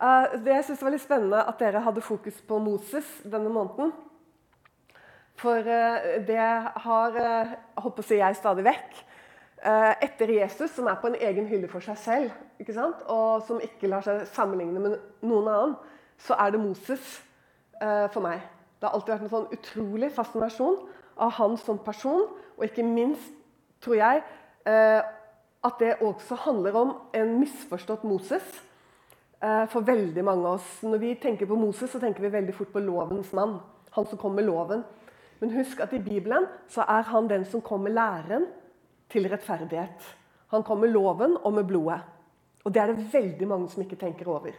Eh, det jeg synes var litt spennende at dere hadde fokus på Moses denne måneden. For eh, det har eh, håper å si jeg stadig vekk. Etter Jesus, som er på en egen hylle for seg selv, og som ikke lar seg sammenligne med noen annen, så er det Moses for meg. Det har alltid vært en sånn utrolig fascinasjon av han som person, og ikke minst, tror jeg, at det også handler om en misforstått Moses Eh, for veldig mange av oss. Når vi tenker på Moses, så tenker vi veldig fort på lovens mann. Han som kom med loven. Men husk at i Bibelen så er han den som kom med læren til rettferdighet. Han kom med loven og med blodet. Og det er det veldig mange som ikke tenker over.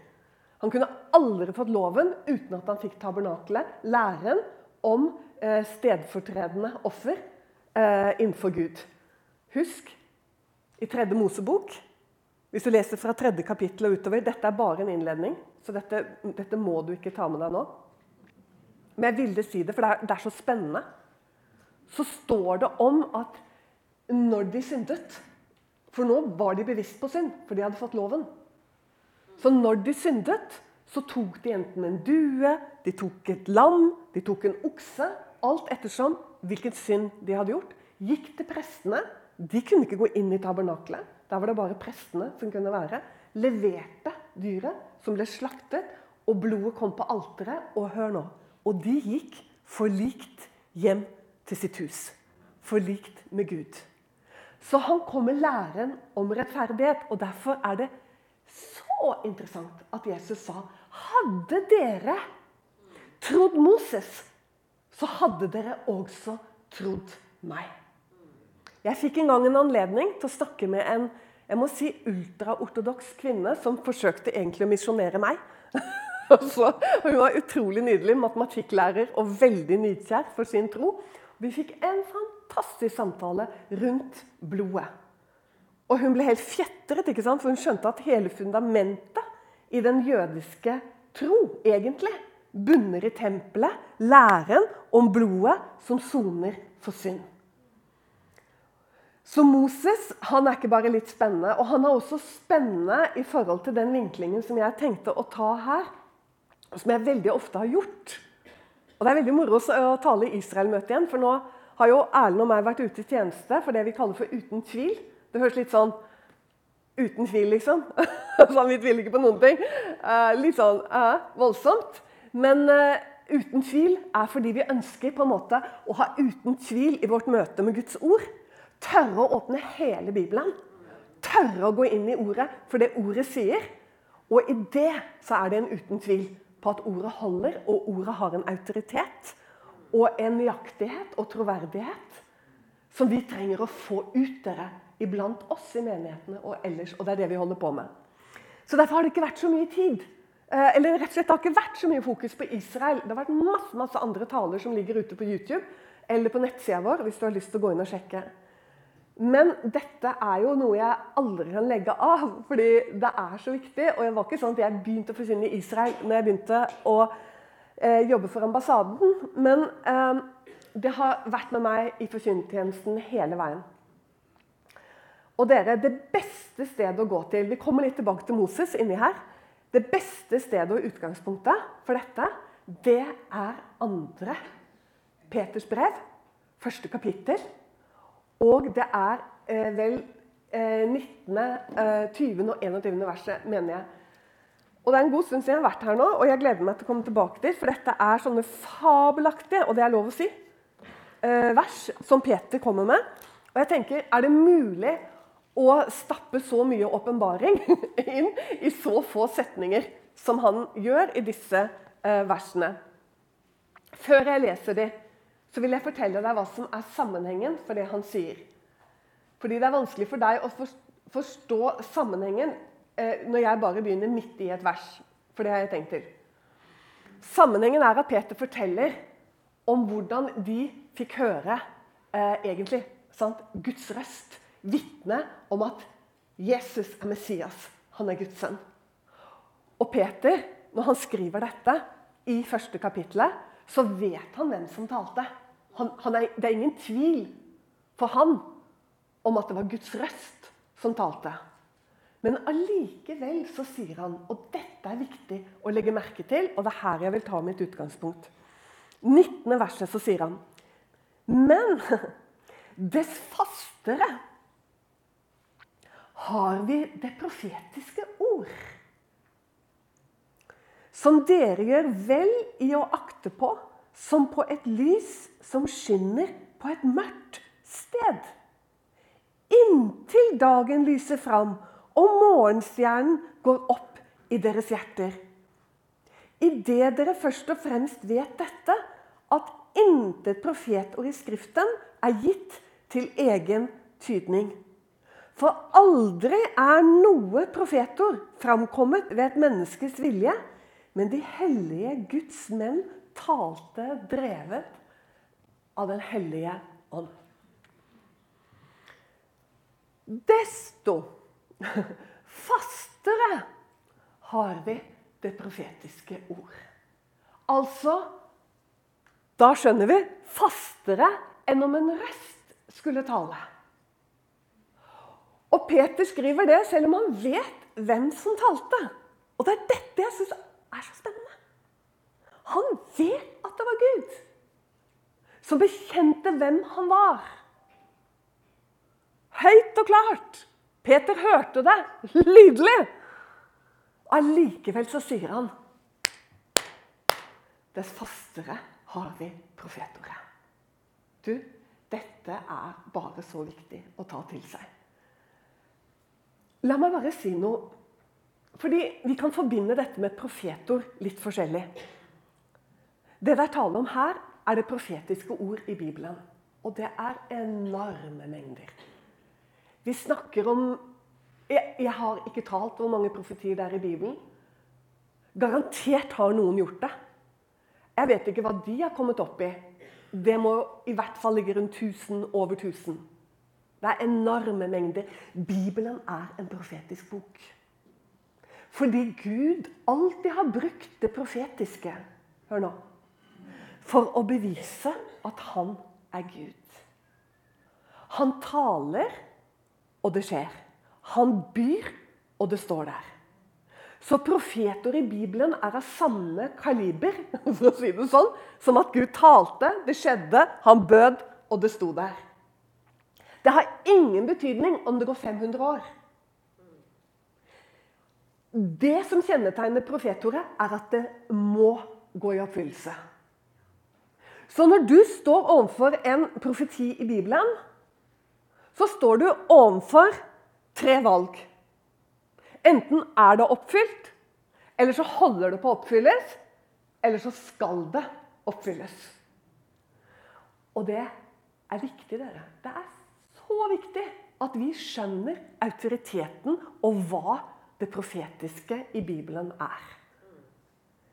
Han kunne aldri fått loven uten at han fikk tabernakelet, læren om eh, stedfortredende offer eh, innenfor Gud. Husk, i tredje Mosebok hvis du leser fra tredje kapittel og utover Dette er bare en innledning, så dette, dette, må du ikke ta med deg nå. Men jeg ville si det, for det er, det er så spennende. Så står det om at når de syndet For nå var de bevisst på synd, for de hadde fått loven. Så når de syndet, så tok de enten en due, de tok et lam, de tok en okse. Alt ettersom hvilken synd de hadde gjort. Gikk til prestene. De kunne ikke gå inn i tabernaklet. Der var det bare prestene som kunne være. Leverte dyret, som ble slaktet, og blodet kom på alteret. Og hør nå Og de gikk forlikt hjem til sitt hus. Forlikt med Gud. Så han kom med læren om rettferdighet. Og derfor er det så interessant at Jesus sa Hadde dere trodd Moses, så hadde dere også trodd meg. Jeg fikk en gang en anledning til å snakke med en jeg må si ultraortodoks kvinne som forsøkte egentlig å misjonere meg. Så, hun var utrolig nydelig, matematikklærer og veldig nidkjær for sin tro. Vi fikk en fantastisk samtale rundt blodet. Og hun ble helt fjetret, ikke sant? for hun skjønte at hele fundamentet i den jødiske tro egentlig bunner i tempelet, læren om blodet som soner for synd. Så Moses han er ikke bare litt spennende, og han er også spennende i forhold til den vinklingen som jeg tenkte å ta her, og som jeg veldig ofte har gjort. Og Det er veldig moro å tale i Israel-møtet igjen, for nå har jo Erlend og meg vært ute i tjeneste for det vi kaller for uten tvil. Det høres litt sånn uten tvil, liksom. sånn, Vi tviler ikke på noen ting. Uh, litt sånn uh, voldsomt. Men uh, uten tvil er fordi vi ønsker på en måte å ha uten tvil i vårt møte med Guds ord. Tørre å åpne hele Bibelen. Tørre å gå inn i ordet for det ordet sier. Og i det så er det en uten tvil på at ordet holder, og ordet har en autoritet og en nøyaktighet og troverdighet som vi trenger å få ut dere iblant oss i menighetene og ellers. Og det er det vi holder på med. Så Derfor har det ikke vært så mye tid. Eh, eller rett og slett, Det har ikke vært så mye fokus på Israel. Det har vært masse, masse andre taler som ligger ute på YouTube eller på nettsida vår hvis du har lyst til å gå inn og sjekke. Men dette er jo noe jeg aldri kan legge av, fordi det er så viktig. Og det var ikke sånn at jeg begynte å forkynne i Israel når jeg begynte å eh, jobbe for ambassaden. Men eh, det har vært med meg i forkynnertjenesten hele veien. Og dere, det beste stedet å gå til Vi kommer litt tilbake til Moses inni her. Det beste stedet og utgangspunktet for dette, det er andre Peters brev, første kapittel. Og det er eh, vel eh, 19., eh, 20. og 21. verset, mener jeg. Og Det er en god stund siden jeg har vært her nå, og jeg gleder meg til å komme tilbake dit. For dette er sånne fabelaktige, og det er lov å si, eh, vers som Peter kommer med. Og jeg tenker, Er det mulig å stappe så mye åpenbaring inn i så få setninger som han gjør i disse eh, versene? Før jeg leser de, så vil jeg fortelle deg hva som er sammenhengen for det han sier. Fordi det er vanskelig for deg å forstå sammenhengen eh, når jeg bare begynner midt i et vers. For det har jeg tenkt til. Sammenhengen er at Peter forteller om hvordan de fikk høre eh, egentlig sant? Guds røst. Vitne om at Jesus er Messias. Han er Guds sønn. Og Peter, når han skriver dette i første kapittelet, så vet han hvem som talte. Han, han er, det er ingen tvil for han om at det var Guds røst som talte. Men allikevel så sier han Og dette er viktig å legge merke til, og det er her jeg vil ta mitt utgangspunkt. 19. verset så sier han Men dess fastere har vi det profetiske ord. Som dere gjør vel i å akte på, som på et lys som skinner på et mørkt sted. Inntil dagen lyser fram og morgenstjernen går opp i deres hjerter. Idet dere først og fremst vet dette, at intet profetord i Skriften er gitt til egen tydning. For aldri er noe profetord framkommet ved et menneskes vilje, men de hellige Guds menn talte drevet av Den hellige ånd. Desto fastere har vi det profetiske ord. Altså Da skjønner vi fastere enn om en røst skulle tale. Og Peter skriver det selv om han vet hvem som talte. Og det er dette jeg syns er så spennende. Han vet at det var Gud som bekjente hvem han var. Høyt og klart. Peter hørte det lydelig. Allikevel så sier han Dess fastere har vi profetordet. Du, dette er bare så viktig å ta til seg. La meg bare si noe. Fordi vi kan forbinde dette med profetord litt forskjellig. Det det er tale om her, er det profetiske ord i Bibelen. Og det er enorme mengder. Vi snakker om jeg, jeg, har ikke talt hvor mange profetier det er i Bibelen. Garantert har noen gjort det. Jeg vet ikke hva de har kommet opp i. Det må i hvert fall ligge rundt 1000, over 1000. Det er enorme mengder. Bibelen er en profetisk bok. Fordi Gud alltid har brukt det profetiske Hør nå. For å bevise at han er Gud. Han taler, og det skjer. Han byr, og det står der. Så profeter i Bibelen er av samme kaliber for å si det sånn, som at Gud talte, det skjedde, han bød, og det sto der. Det har ingen betydning om det går 500 år. Det som kjennetegner profetordet, er at det må gå i oppfyllelse. Så når du står overfor en profeti i Bibelen, så står du overfor tre valg. Enten er det oppfylt, eller så holder det på å oppfylles, eller så skal det oppfylles. Og det er viktig, dere. Det er så viktig at vi skjønner autoriteten og hva det profetiske i Bibelen er.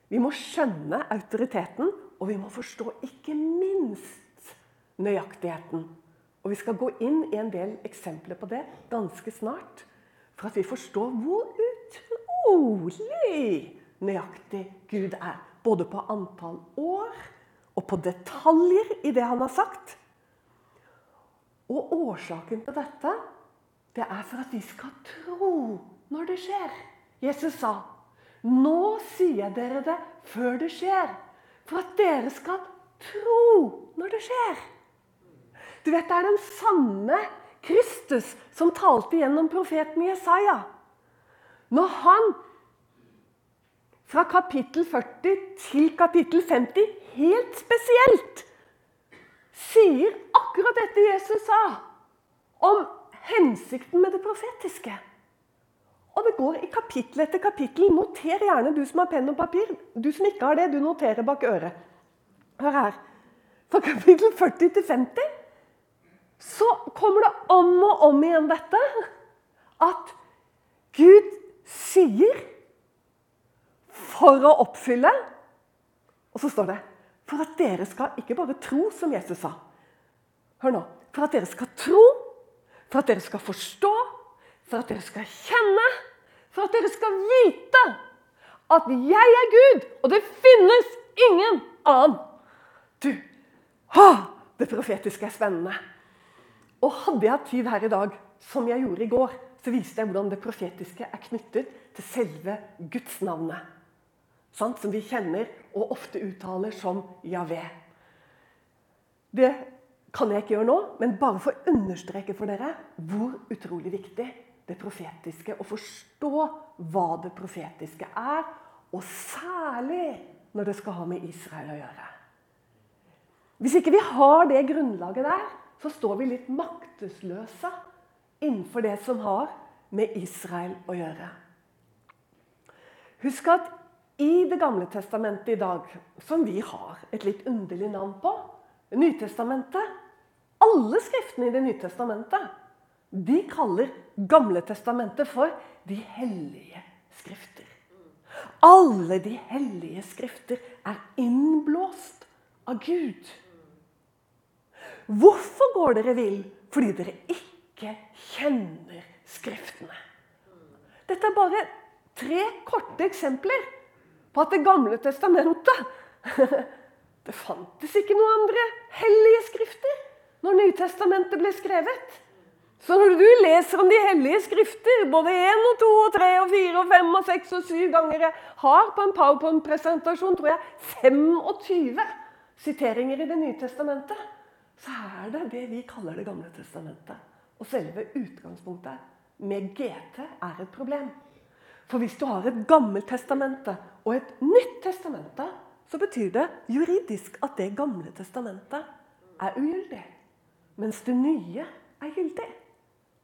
Vi må skjønne autoriteten, og vi må forstå ikke minst nøyaktigheten. Og Vi skal gå inn i en del eksempler på det ganske snart. For at vi forstår hvor utrolig nøyaktig Gud er. Både på antall år og på detaljer i det han har sagt. Og årsaken til dette det er for at vi skal tro når det skjer. Jesus sa, 'Nå sier dere det før det skjer', for at dere skal tro når det skjer. Du vet, Det er den samme Kristus som talte gjennom profeten Jesaja. Når han fra kapittel 40 til kapittel 50 helt spesielt sier akkurat dette Jesus sa om hensikten med det profetiske. Og det går i kapittel etter kapittel. Noter gjerne, du som har penn og papir. Du som ikke har det, du noterer bak øret. Hør her. Fra kapittel 40 til 50 så kommer det om og om igjen dette at Gud sier for å oppfylle Og så står det for at dere skal ikke bare tro, som Jesus sa. Hør nå. For at dere skal tro, for at dere skal forstå, for at dere skal kjenne, for at dere skal vite at jeg er Gud, og det finnes ingen annen. Du, ha, det profetiske er spennende. Og hadde jeg hatt tid her i dag, som jeg gjorde i går, så viste jeg hvordan det profetiske er knyttet til selve gudsnavnet. Sant? Som vi kjenner og ofte uttaler som Javé. Det kan jeg ikke gjøre nå, men bare for å understreke for dere hvor utrolig viktig det profetiske og forstå hva det profetiske er, og særlig når det skal ha med Israel å gjøre. Hvis ikke vi har det grunnlaget der, så står vi litt maktesløse innenfor det som har med Israel å gjøre. Husk at i Det gamle testamentet i dag, som vi har et litt underlig navn på, Nytestamentet Alle skriftene i Det nye testamentet de kaller Gamle testamentet for de hellige skrifter. Alle de hellige skrifter er innblåst av Gud. Hvorfor går dere vill? Fordi dere ikke kjenner Skriftene. Dette er bare tre korte eksempler på at Det gamle testamentet Det fantes ikke noen andre hellige skrifter når Nytestamentet ble skrevet. Så når du leser om de hellige skrifter, både én og to og tre og fire og fem og seks og syv ganger Jeg har på en powerpoint-presentasjon tror jeg 25 siteringer i Det nye testamentet så er det det vi kaller Det gamle testamentet. Og selve utgangspunktet med GT er et problem. For hvis du har et gammelt testamente og et nytt testamente, så betyr det juridisk at det gamle testamentet er ugyldig. Mens det nye er gyldig.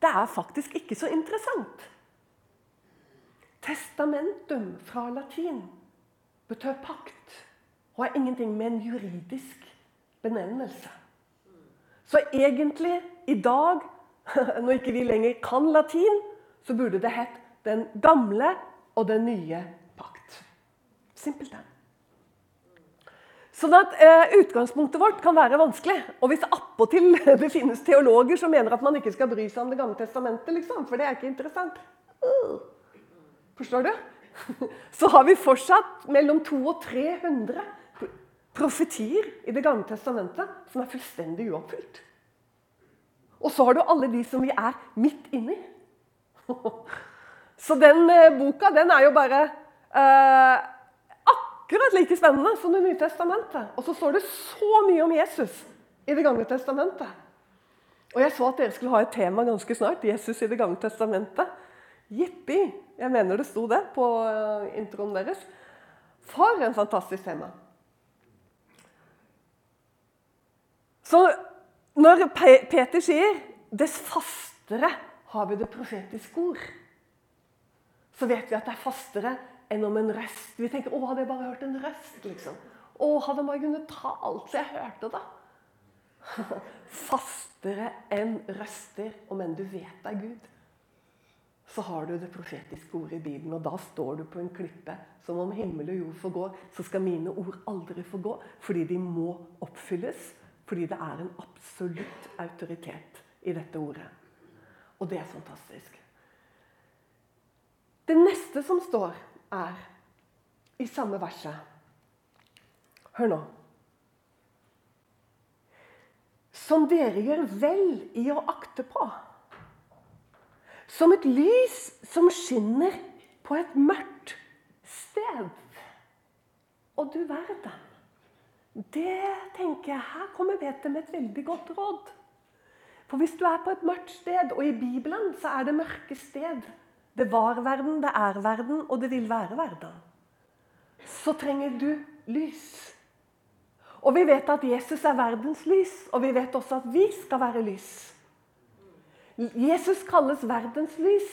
Det er faktisk ikke så interessant. Testamentum fra latin betød pakt og har ingenting med en juridisk benevnelse. Så egentlig, i dag, når ikke vi lenger kan latin, så burde det hett 'Den gamle og den nye pakt'. Simpelthen. Sånn at eh, Utgangspunktet vårt kan være vanskelig. Og hvis appåtil det finnes teologer som mener at man ikke skal bry seg om Det gamle testamentet, liksom, for det er ikke interessant uh, Forstår du? Så har vi fortsatt mellom 200 og 300 profetier i Det gamle testamentet som er fullstendig uoppfylt. Og så har du alle de som vi er midt inni. Så den eh, boka den er jo bare eh, akkurat like spennende som Det nye testamentet. Og så står det så mye om Jesus i Det gamle testamentet. Og jeg så at dere skulle ha et tema ganske snart. Jesus i Det gamle testamentet. Jippi! Jeg mener det sto det på eh, introen deres. For en fantastisk tema. Så når Peter sier 'dess fastere har vi det profetiske ord', så vet vi at det er fastere enn om en røst. Vi tenker 'Å, hadde jeg bare hørt en røst', liksom. 'Å, hadde jeg bare kunnet talt så jeg hørte det'. fastere enn røster, om enn du vet det er Gud. Så har du det profetiske ordet i Bibelen, og da står du på en klippe. Som om himmel og jord forgår, så skal mine ord aldri forgå, fordi de må oppfylles. Fordi det er en absolutt autoritet i dette ordet. Og det er fantastisk. Det neste som står, er i samme verset Hør nå. Som dere gjør vel i å akte på. Som et lys som skinner på et mørkt sted. Og du verden. Det tenker jeg, Her kommer Peter med et veldig godt råd. For hvis du er på et mørkt sted, og i Bibelen så er det mørke sted Det var verden, det er verden, og det vil være verden. Så trenger du lys. Og vi vet at Jesus er verdens lys, og vi vet også at vi skal være lys. Jesus kalles verdens lys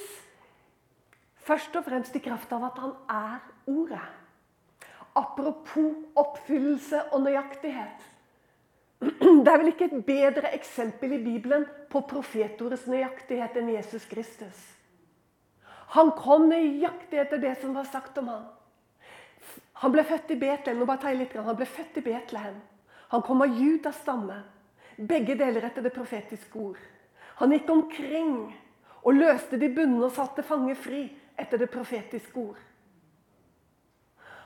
først og fremst i kraft av at han er Ordet. Apropos oppfyllelse og nøyaktighet. Det er vel ikke et bedre eksempel i Bibelen på profetordets nøyaktighet enn Jesus Kristus. Han kom nøyaktig etter det som var sagt om ham. Han ble født i Betlehem. Nå bare tar jeg litt, han ble født i Betlehem. Han kom av Judas stamme. Begge deler etter det profetiske ord. Han gikk omkring og løste de bundne og satte fanger fri etter det profetiske ord.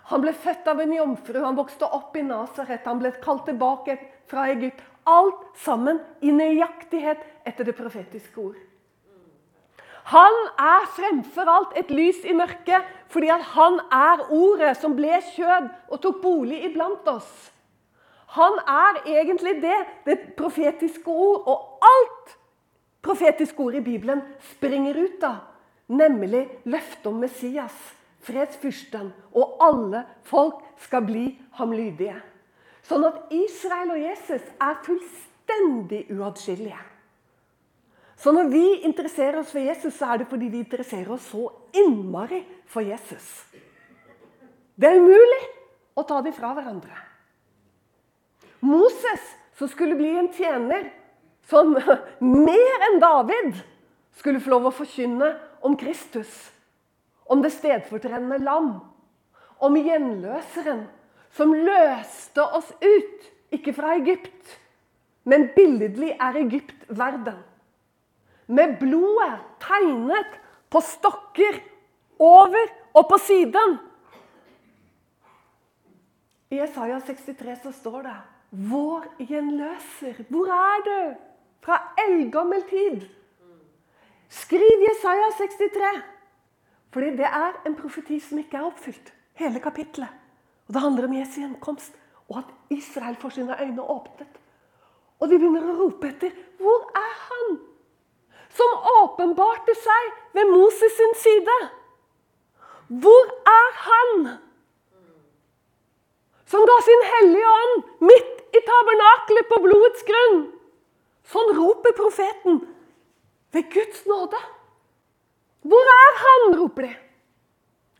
Han ble født av en jomfru, han vokste opp i Nasaret, han ble kalt tilbake fra Egypt. Alt sammen i nøyaktighet etter det profetiske ord. Han er fremfor alt et lys i mørket fordi han er ordet som ble kjød og tok bolig iblant oss. Han er egentlig det, det profetiske ord. Og alt profetiske ord i Bibelen springer ut av, nemlig løftet om Messias, fredsfyrsten, og alle folk skal bli ham lydige. Sånn at Israel og Jesus er fullstendig uatskillelige. Så når vi interesserer oss for Jesus, så er det fordi vi interesserer oss så innmari for Jesus. Det er umulig å ta dem fra hverandre. Moses, som skulle bli en tjener som mer enn David skulle få lov å forkynne om Kristus, om det stedfortredende lam, om gjenløseren som løste oss ut, ikke fra Egypt, men billedlig er Egypt verden. Med blodet tegnet på stokker over og på siden. I Isaiah 63 så står det 'Vår gjenløser'. Hvor er du? Fra eldgammel tid. Skriv Jesaja 63. Fordi det er en profeti som ikke er oppfylt. Hele kapittelet. Og Det handler om Jesu gjenkomst, og at Israel får sine øyne åpnet. Og de begynner å rope etter Hvor er han? Som åpenbarte seg ved Moses sin side. Hvor er han? Som ga sin hellige ånd midt i tabernaklet på blodets grunn. Sånn roper profeten ved Guds nåde. Hvor er han? roper de.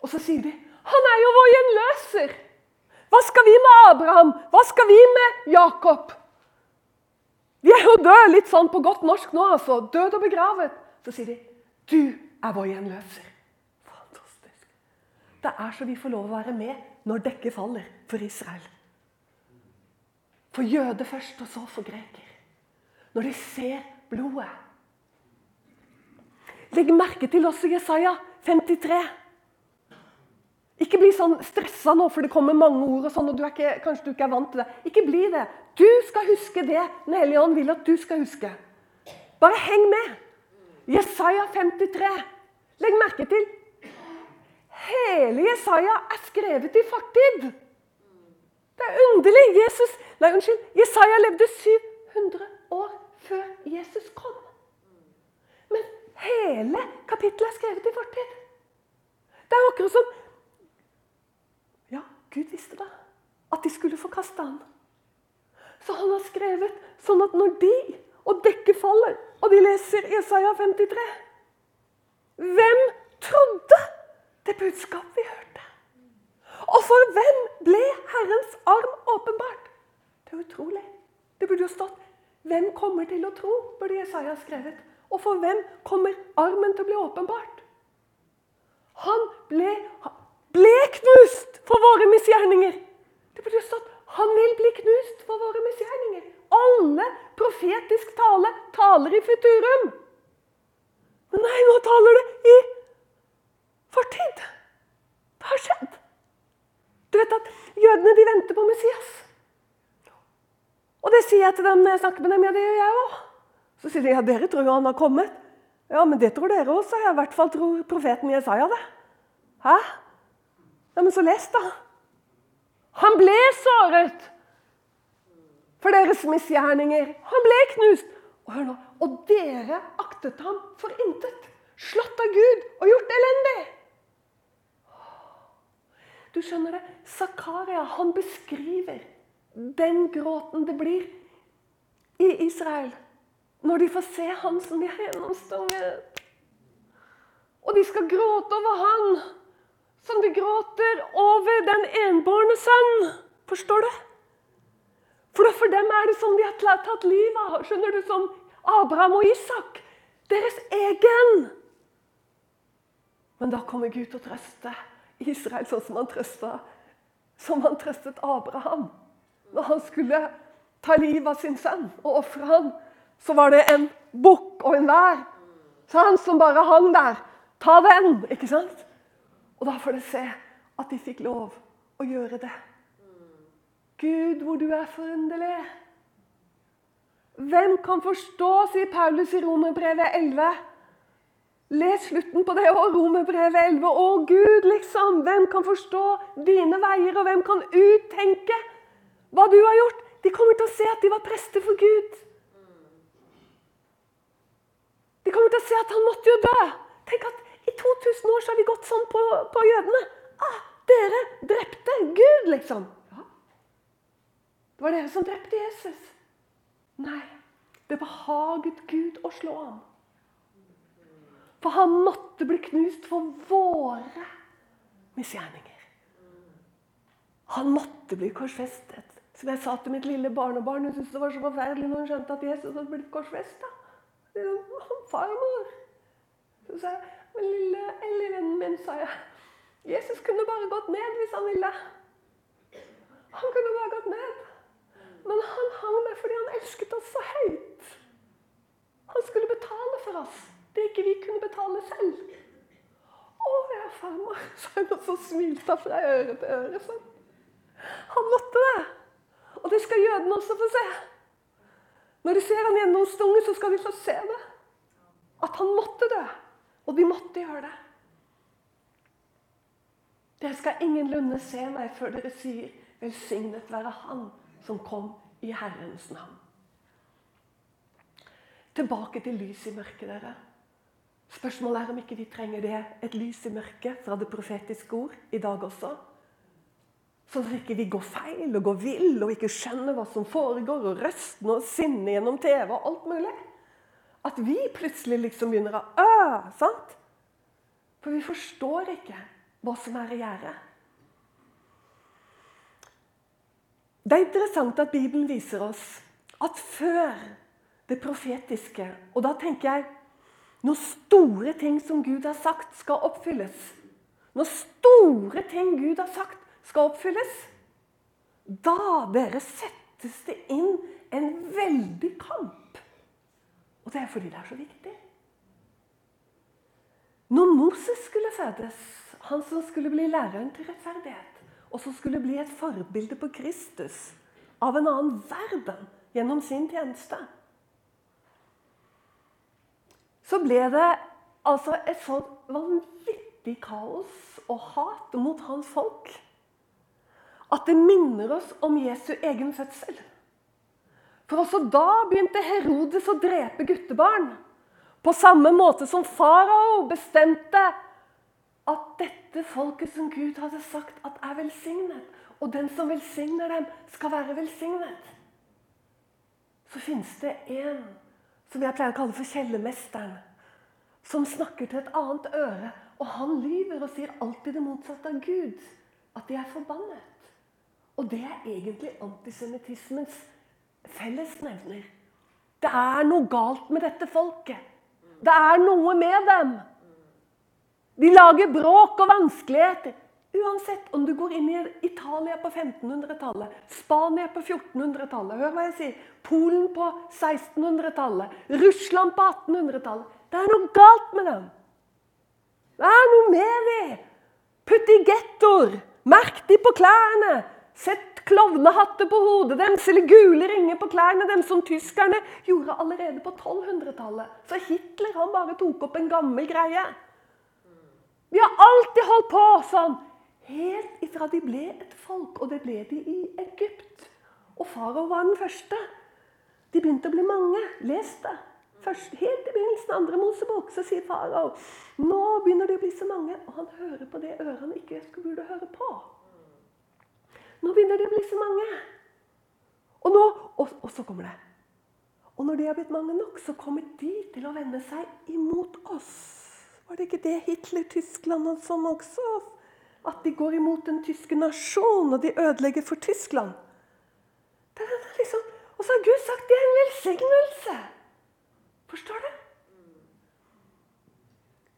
Og så sier de, han er jo vår gjenløser. Hva skal vi med Abraham? Hva skal vi med Jakob? Vi er jo døde, litt sånn på godt norsk nå, altså. Død og begravet. Så sier de, 'Du er vår gjenløser'. Fantastisk. Det er så vi får lov å være med når dekket faller for Israel. For jøde først, og så for greker. Når de ser blodet. Legg merke til også Jesaja 53. Ikke bli sånn stressa nå, for det kommer mange ord, og sånn, og du ikke, kanskje du ikke er vant til det. Ikke bli det. Du skal huske det Den hellige ånd vil at du skal huske. Bare heng med. Jesaja 53. Legg merke til Hele Jesaja er skrevet i fortid. Det er underlig. Jesus, nei, unnskyld, Jesaja levde 700 år før Jesus kom. Men hele kapittelet er skrevet i fortid. Det er akkurat som Gud visste det. At de skulle forkaste ham. Så han har skrevet sånn at når de og dekket faller, og de leser Isaiah 53 Hvem trodde det budskapet vi hørte? Og for hvem ble Herrens arm åpenbart? Det er utrolig. Det burde jo stått 'Hvem kommer til å tro?' burde Jesaja skrevet. Og for hvem kommer armen til å bli åpenbart? Han ble ble knust for våre misgjerninger. Det betyr at stått 'Han vil bli knust for våre misgjerninger'. Alle profetisk tale taler i futurum. Men nei, nå taler det i fortid. Det har skjedd. Du vet at jødene de venter på Messias. Og det sier jeg til dem når jeg snakker med dem. Ja, det gjør jeg òg. Så sier de ja, dere tror jo han har kommet. Ja, men det tror dere også. I hvert fall tror profeten Jesaja det. Hæ? Ja, men så les, da. Han ble såret for deres misgjerninger. Han ble knust. Og hør nå, og dere aktet ham for intet. Slått av Gud og gjort elendig. Du skjønner det? Zakaria han beskriver den gråten det blir i Israel når de får se han som de har gjennomstunget. Og de skal gråte over han som de gråter over den enbårne sønn. Forstår du? For for dem er det som de har tatt livet av. Skjønner du? Som Abraham og Isak. Deres egen. Men da kommer Gud til å trøste Israel sånn som han trøsta som han trøstet Abraham. Når han skulle ta livet av sin sønn og ofre ham, så var det en bukk og en vær. Så han som bare hang der. Ta den! Ikke sant? Og da får dere se at de fikk lov å gjøre det. Gud, hvor du er forunderlig. Hvem kan forstå, sier Paulus i Romerbrevet 11. Les slutten på det og Romerbrevet 11. Å, Gud, liksom! Hvem kan forstå dine veier, og hvem kan uttenke hva du har gjort? De kommer til å se at de var prester for Gud. De kommer til å se at han måtte jo dø. Tenk at i 2000 år så har vi gått sånn på, på jødene. Ah, dere drepte Gud, liksom. Ja. Det var dere som drepte Jesus. Nei, det behaget Gud å slå ham. For han måtte bli knust for våre misgjerninger. Han måtte bli korsfestet. Som jeg sa til mitt lille barnebarn, hun syntes det var så forferdelig når hun skjønte at Jesus hadde blitt korsfesta. Farmor. Så sa jeg, men lille Ellie-vennen min, sa jeg. Jesus kunne bare gått ned hvis han ville. Han kunne bare gått ned. Men han hang der fordi han elsket oss så høyt. Han skulle betale for oss det ikke vi kunne betale selv. Å, er farmor, sa hun og så smilte fra øre til øre. sånn. Han måtte det. Og det skal jødene også få se. Når de ser han gjennomstunget, så skal de få se det. At han måtte dø. Og de måtte gjøre det. Dere skal ingenlunde se meg før dere sier 'Velsignet være Han' som kom i Herrens navn. Tilbake til lys i mørket, dere. Spørsmålet er om ikke vi trenger det, et lys i mørket fra det profetiske ord i dag også. Sånn at ikke vi går feil og går vill og ikke skjønner hva som foregår, og røsten og sinne gjennom TV og alt mulig. At vi plutselig liksom begynner å øh, sant? For vi forstår ikke hva som er i gjære. Det er interessant at Bibelen viser oss at før det profetiske Og da tenker jeg når store ting som Gud har sagt, skal oppfylles Når store ting Gud har sagt, skal oppfylles Da dere settes det inn en veldig kamp. Og det er fordi det er så viktig. Når Moses skulle fødes, han som skulle bli læreren til rettferdighet og som skulle bli et forbilde på Kristus av en annen verden gjennom sin tjeneste. Så ble det altså et sånt vanvittig kaos og hat mot hans folk at det minner oss om Jesu egen fødsel. For også da begynte Herodes å drepe guttebarn. På samme måte som farao bestemte at dette folket som Gud hadde sagt at er velsignet, og den som velsigner dem, skal være velsignet. Så fins det en som jeg pleier å kalle for kjellermesteren, som snakker til et annet øre. Og han lyver og sier alltid det motsatte av Gud. At de er forbannet. Og det er egentlig antisemittismens fellesnevner. Det er noe galt med dette folket. Det er noe med dem. De lager bråk og vanskeligheter. Uansett om du går inn i Italia på 1500-tallet, Spania på 1400-tallet, hør hva jeg sier, Polen på 1600-tallet, Russland på 1800-tallet Det er noe galt med dem. Det er noe med dem. Putt i gettoer. Merk de på klærne. Sett klovnehatter på hodet deres eller gule ringer på klærne dem, som tyskerne gjorde allerede på 1200-tallet. Så Hitler han bare tok opp en gammel greie. Vi har alltid holdt på sånn. Helt ifra de ble et folk, og det ble de i Egypt. Og farao var den første. De begynte å bli mange. Les det. Først, helt i begynnelsen av andre Mosebok så sier farao nå begynner de å bli så mange. Og han hører på det øret han ikke skulle burde høre på. Nå begynner de å bli så mange. Og, nå, og, og så kommer det. Og når de har blitt mange nok, så kommer de til å vende seg imot oss. Var det ikke det Hitler-Tyskland og sånn også? At de går imot den tyske nasjonen, og de ødelegger for Tyskland. Det er liksom, og så har Gud sagt det er en velsignelse. Forstår du?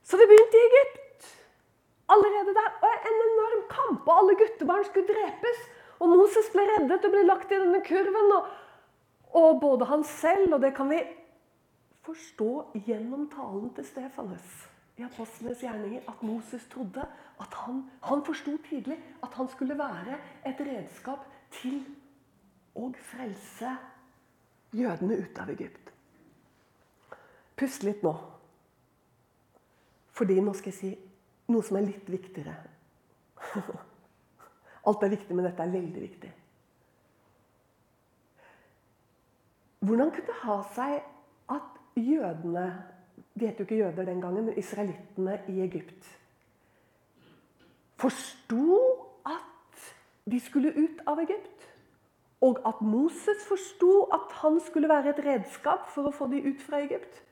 Så det begynte i Egypt. Allerede der. Og en enorm kamp, og alle guttebarn skulle drepes. Og Moses ble reddet og ble lagt i denne kurven. Og, og både han selv, og det kan vi forstå gjennom talen til Stefanus i apostlenes gjerninger at Moses trodde at han, han forsto tidlig at han skulle være et redskap til å frelse jødene ut av Egypt. Pust litt nå. Fordi nå skal jeg si noe som er litt viktigere. Alt er viktig, men dette er veldig viktig. Hvordan kunne det ha seg at jødene De het jo ikke jøder den gangen, men israelittene i Egypt forsto at de skulle ut av Egypt. Og at Moses forsto at han skulle være et redskap for å få de ut fra Egypt.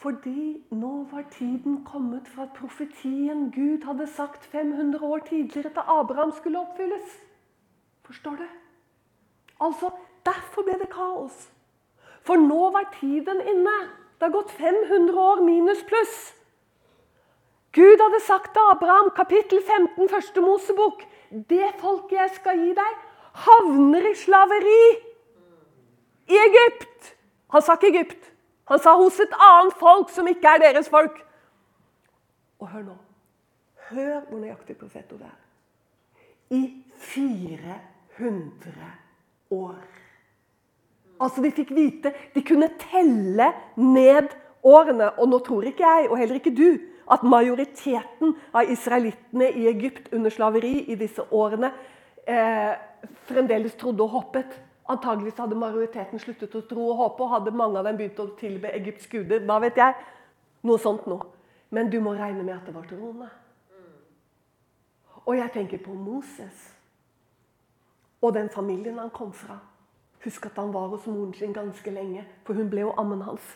Fordi nå var tiden kommet for at profetien Gud hadde sagt 500 år tidligere til Abraham, skulle oppfylles. Forstår du? Altså, Derfor ble det kaos. For nå var tiden inne. Det har gått 500 år minus pluss. Gud hadde sagt til Abraham, kapittel 15, første Mosebok Det folket jeg skal gi deg, havner i slaveri i Egypt. Han sa ikke Egypt. Han sa hos et annet folk som ikke er deres folk. Og hør nå. Hør hvor nøyaktig profetordet er. I 400 år. Altså, De fikk vite De kunne telle ned årene. Og nå tror ikke jeg, og heller ikke du, at majoriteten av israelittene i Egypt under slaveri i disse årene eh, fremdeles trodde og hoppet. Antageligvis hadde majoriteten sluttet å tro og håpe, og hadde mange av dem begynt å tilbe Egypts guder. Hva vet jeg? Noe sånt noe. Men du må regne med at det var troende. Og jeg tenker på Moses og den familien han kom fra. Husk at han var hos moren sin ganske lenge, for hun ble jo ammen hans.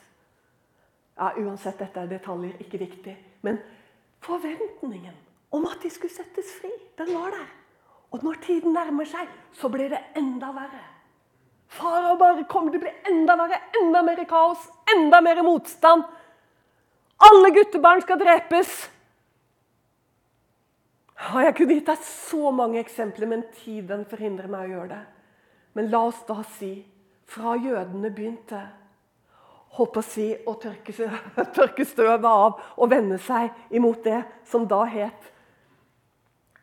Ja, Uansett, dette er detaljer, ikke viktig. Men forventningen om at de skulle settes fri, den var der. Og når tiden nærmer seg, så blir det enda verre. Farao bare kommer til å bli enda verre, enda mer kaos, enda mer motstand. Alle guttebarn skal drepes. Jeg kunne gitt deg så mange eksempler, men tiden forhindrer meg å gjøre det. Men la oss da si fra jødene begynte holdt å si, å tørke, tørke støvet av og vende seg imot det som da het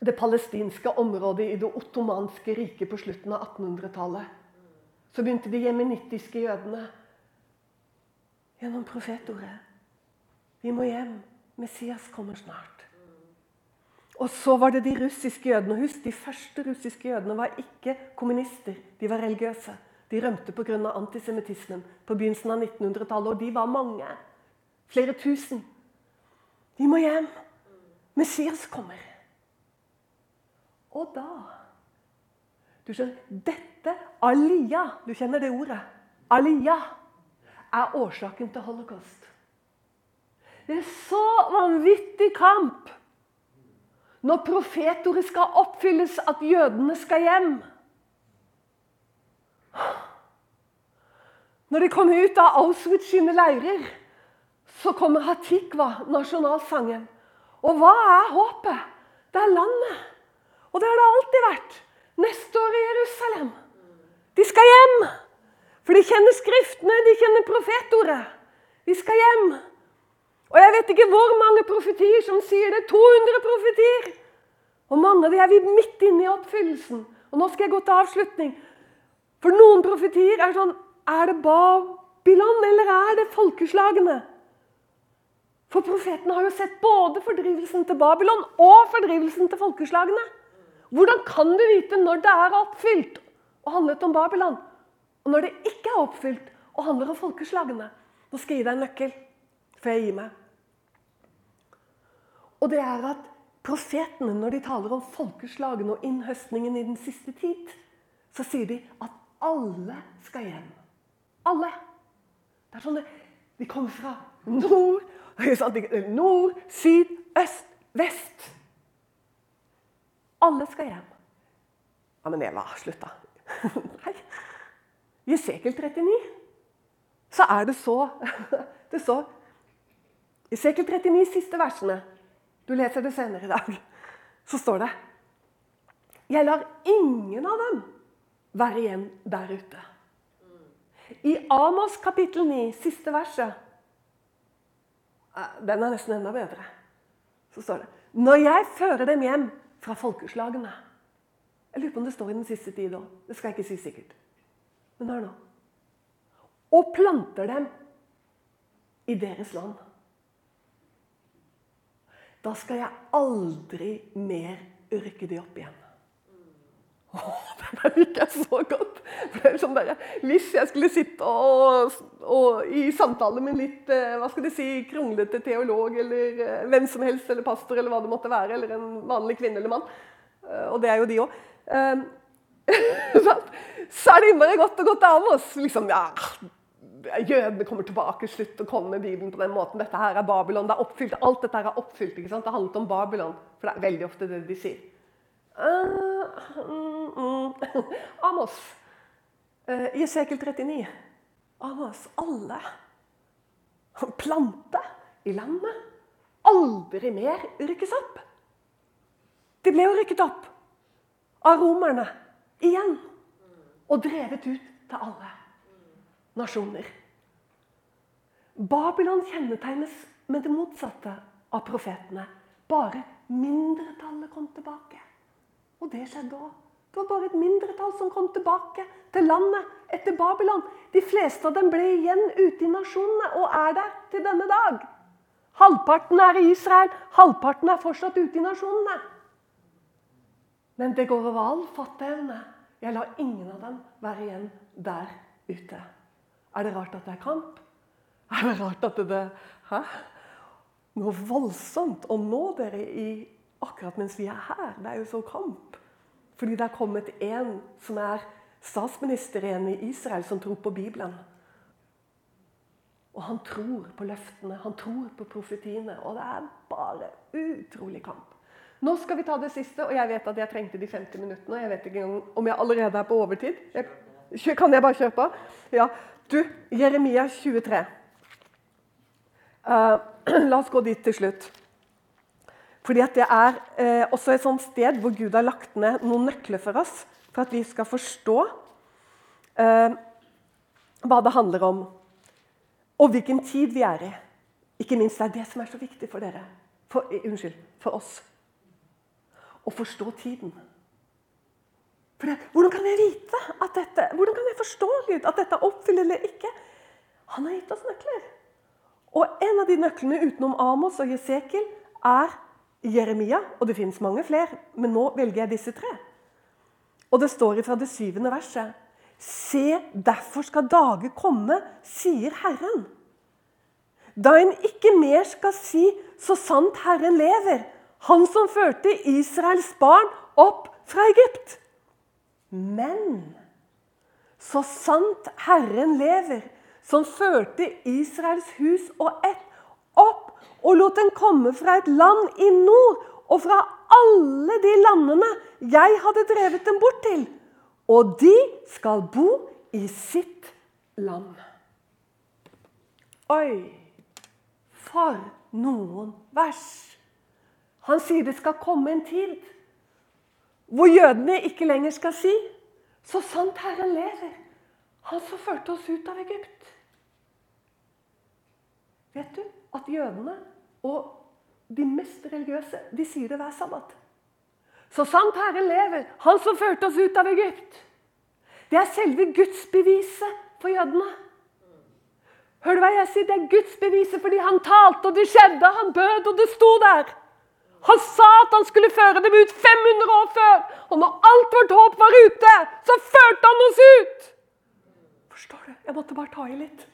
det palestinske området i det ottomanske riket på slutten av 1800-tallet så begynte de jemenittiske jødene gjennom profetordet. Vi må hjem. Messias kommer snart. Og så var det de russiske jødene. Husk, De første russiske jødene var ikke kommunister. De var religiøse. De rømte pga. antisemittismen på begynnelsen av 1900-tallet. Og de var mange. Flere tusen. De må hjem. Messias kommer. Og da du skjønner, Dette, alia, du kjenner det ordet, alia, er årsaken til holocaust. Det er så vanvittig kamp når profetordet skal oppfylles, at jødene skal hjem. Når de kommer ut av Auschwitz sine leirer, så kommer Hatikva, nasjonalsangen. Og hva er håpet? Det er landet. Og det har det alltid vært. Neste år i Jerusalem. De skal hjem! For de kjenner Skriftene, de kjenner profetordet. De skal hjem. Og jeg vet ikke hvor mange profetier som sier det. 200 profetier! Og mange av de er vi midt inne i oppfyllelsen. Og nå skal jeg gå til avslutning. For noen profetier er sånn Er det Babylon, eller er det folkeslagene? For profetene har jo sett både fordrivelsen til Babylon og fordrivelsen til folkeslagene. Hvordan kan du vite når det er oppfylt og handlet om Babylon, og når det ikke er oppfylt og handler om folkeslagene? Nå skal jeg gi deg en nøkkel før jeg gir meg. Og det er at profetene, når de taler om folkeslagene og innhøstningen i den siste tid, så sier de at alle skal hjem. Alle. Det er sånn De kommer fra nord, nord, syd, øst, vest. Alle skal hjem. Ja, men Eva, slutt, da. Nei. I Sekel 39 så er det så Det så I Sekel 39, siste versene Du leser det senere i dag. Så står det Jeg lar ingen av dem være igjen der ute. I Amos kapittel 9, siste verset Den er nesten enda bedre. Så står det Når jeg fører dem hjem fra folkeslagene. Jeg lurer på om det står i den siste tid òg. Det skal jeg ikke si sikkert. Men hør nå. Og planter dem i deres land. Da skal jeg aldri mer rykke de opp igjen. Oh, den liker jeg så godt. Det sånn der, hvis jeg skulle sitte og, og, i samtale med litt eh, hva skal de si, kronglete teolog eller eh, hvem som helst, eller pastor eller hva det måtte være, eller en vanlig kvinne eller mann, eh, og det er jo de òg Så er det innmari godt å gå til Amos. Liksom, ja, Jødene kommer tilbake, slutt å komme med Bibelen på den måten. Dette her er Babylon. det er oppfylt, Alt dette her er oppfylt. ikke sant? Det handlet om Babylon. For det er veldig ofte det de sier. Uh, mm, mm. Amos. Uh, Jesekel 39. Amos. Alle. Plante i landet. Aldri mer rykkes opp. De ble jo rykket opp av romerne igjen. Og drevet ut til alle nasjoner. Babylon kjennetegnes med det motsatte av profetene. Bare mindretallet kom tilbake. Og det skjedde òg. Det var bare et mindretall som kom tilbake til landet etter Babylon. De fleste av dem ble igjen ute i nasjonene og er der til denne dag. Halvparten er i Israel, halvparten er fortsatt ute i nasjonene. Men det går over all fatteevne. Jeg lar ingen av dem være igjen der ute. Er det rart at det er kamp? Er det rart at det Hæ? Noe voldsomt å nå dere i akkurat mens vi er her. Det er jo så kamp. Fordi det er kommet en som er statsminister igjen i Israel, som tror på Bibelen. Og han tror på løftene, han tror på profetiene. Og det er bare utrolig kamp. Nå skal vi ta det siste, og jeg vet at jeg trengte de 50 minuttene. Jeg vet ikke om jeg allerede er på overtid. Jeg, kan jeg bare kjøre på? Ja. Du, Jeremia 23. Uh, eh, la oss gå dit til slutt. Fordi Det er eh, også et sånt sted hvor Gud har lagt ned noen nøkler for oss, for at vi skal forstå eh, hva det handler om, og hvilken tid vi er i. Ikke minst det er det som er så viktig for dere. For, eh, unnskyld, for oss. Å forstå tiden. For det, hvordan kan jeg vite at dette, hvordan kan jeg forstå Gud, at dette er oppfylt eller ikke? Han har gitt oss nøkler. Og en av de nøklene utenom Amos og Jesekel er Jeremia, og det finnes mange flere, men nå velger jeg disse tre. Og det står fra det syvende verset. Se, derfor skal dager komme, sier Herren. Da en ikke mer skal si 'så sant Herren lever', han som førte Israels barn opp fra Egypt. Men så sant Herren lever, som førte Israels hus og ett og lot den komme fra et land i nord og fra alle de landene jeg hadde drevet dem bort til. Og de skal bo i sitt land. Oi, for noen vers! Han sier det skal komme en tid hvor jødene ikke lenger skal si så sant Herren lever, han som førte oss ut av Egypt. Vet du at jødene og de mest religiøse de sier det hver sabbat. Så sant Herren lever, Han som førte oss ut av Egypt. Det er selve gudsbeviset for jødene. Hør du hva jeg sier? Det er gudsbeviset fordi han talte, og det skjedde. Han bød, og det sto der. Han sa at han skulle føre dem ut 500 år før. Og når alt vårt håp var ute, så førte han oss ut. Forstår du? Jeg måtte bare ta i litt.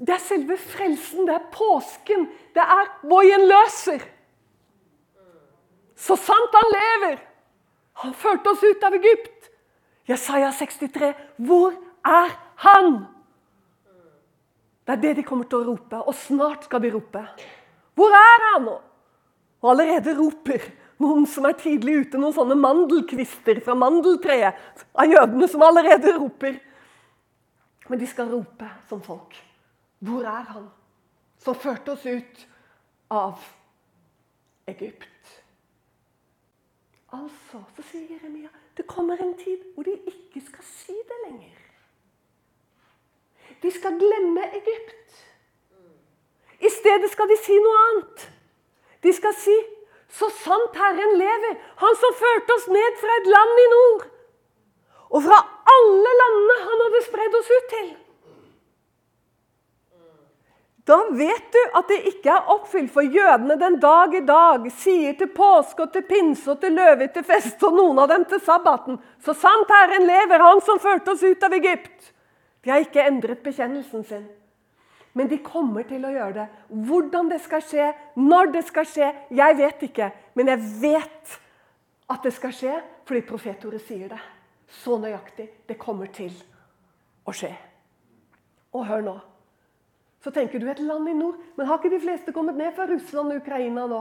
Det er selve frelsen, det er påsken. Det er vår gjenløser. Så sant han lever! Han førte oss ut av Egypt. Jesaja 63. Hvor er han? Det er det de kommer til å rope, og snart skal de rope. Hvor er han? Og allerede roper noen som er tidlig ute, noen sånne mandelkvister fra mandeltreet av jødene som allerede roper. Men de skal rope som folk. Hvor er han som førte oss ut av Egypt? Altså, så sier Jeremia, det kommer en tid hvor de ikke skal si det lenger. De skal glemme Egypt. I stedet skal de si noe annet. De skal si så sant Herren lever, Han som førte oss ned fra et land i nord, og fra alle landene han hadde spredd oss ut til. Da vet du at det ikke er oppfylt. For jødene den dag i dag sier til påske og til pinse og til løve til fest og noen av dem til sabbaten Så sant Herren lever, Han som førte oss ut av Egypt. De har ikke endret bekjennelsen sin. Men de kommer til å gjøre det. Hvordan det skal skje, når det skal skje, jeg vet ikke. Men jeg vet at det skal skje fordi profetordet sier det. Så nøyaktig. Det kommer til å skje. Og hør nå. Så tenker du et land i nord. Men har ikke de fleste kommet ned fra Russland og Ukraina nå?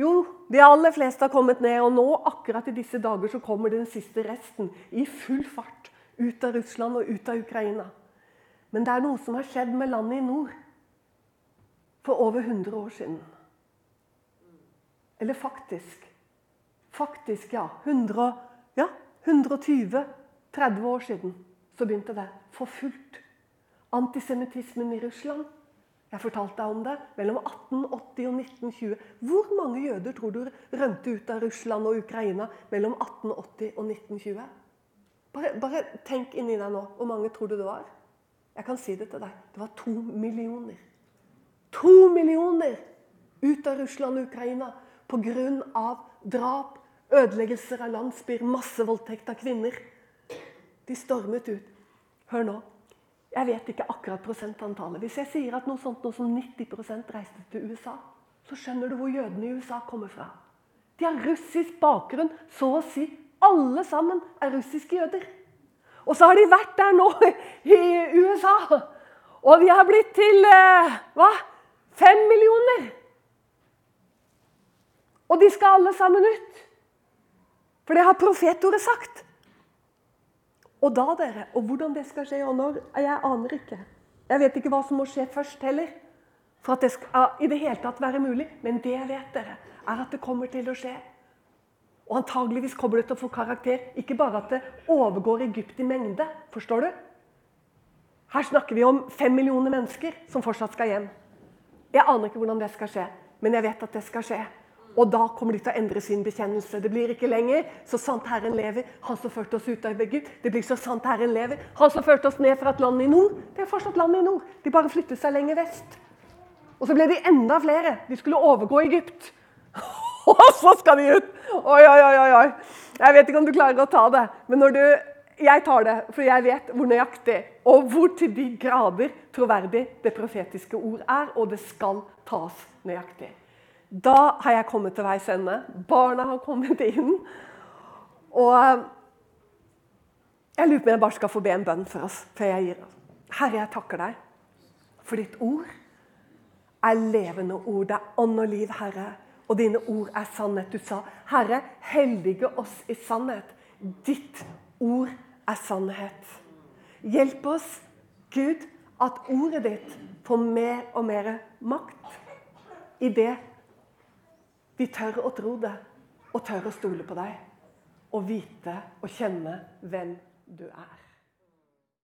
Jo, de aller fleste har kommet ned, og nå akkurat i disse dager så kommer den siste resten i full fart ut av Russland og ut av Ukraina. Men det er noe som har skjedd med landet i nord for over 100 år siden. Eller faktisk Faktisk, ja. 100, ja 120-30 år siden så begynte det for fullt. Antisemittismen i Russland. Jeg fortalte deg om det. Mellom 1880 og 1920. Hvor mange jøder tror du rømte ut av Russland og Ukraina mellom 1880 og 1920? Bare, bare tenk inni deg nå. Hvor mange tror du det var? Jeg kan si det til deg. Det var to millioner. To millioner ut av Russland og Ukraina pga. drap, ødeleggelser av landsbyer, massevoldtekt av kvinner. De stormet ut. Hør nå. Jeg vet ikke akkurat prosentantallet. Hvis jeg sier at noe sånt noe som 90% reiste til USA, så skjønner du hvor jødene i USA kommer fra. De har russisk bakgrunn. Så å si alle sammen er russiske jøder. Og så har de vært der nå i USA. Og de har blitt til eh, hva? Fem millioner. Og de skal alle sammen ut. For det har profetordet sagt. Og da, dere, og hvordan det skal skje, og når, jeg aner ikke. Jeg vet ikke hva som må skje først heller, for at det skal i det hele tatt være mulig. Men det jeg vet, dere, er at det kommer til å skje. Og antageligvis kommer det til å få karakter. Ikke bare at det overgår Egypt i mengde. Forstår du? Her snakker vi om fem millioner mennesker som fortsatt skal hjem. Jeg aner ikke hvordan det skal skje, men jeg vet at det skal skje. Og da kommer de til å endre sin bekjennelse. Det blir ikke lenger 'så sant Herren lever', han som førte oss ut av Egypt. Det blir 'så sant Herren lever', han som førte oss ned fra et land i nord. Det er fortsatt land i nord. De bare flyttet seg lenger vest. Og så ble de enda flere. De skulle overgå Egypt. Og så skal de ut! Oi, oi, oi, oi. Jeg vet ikke om du klarer å ta det, men når du jeg tar det, for jeg vet hvor nøyaktig og hvor til de grader troverdig det profetiske ord er, og det skal tas nøyaktig. Da har jeg kommet til veis ende. Barna har kommet inn. Og eh, jeg lurer på om jeg bare skal få be en bønn for oss før jeg gir oss. Herre, jeg takker deg for ditt ord er levende ord. Det er ånd og liv, Herre. Og dine ord er sannhet. Du sa, Herre, hellige oss i sannhet. Ditt ord er sannhet. Hjelp oss, Gud, at ordet ditt får mer og mer makt i det vi tør å tro det, og tør å stole på deg. Og vite og kjenne hvem du er.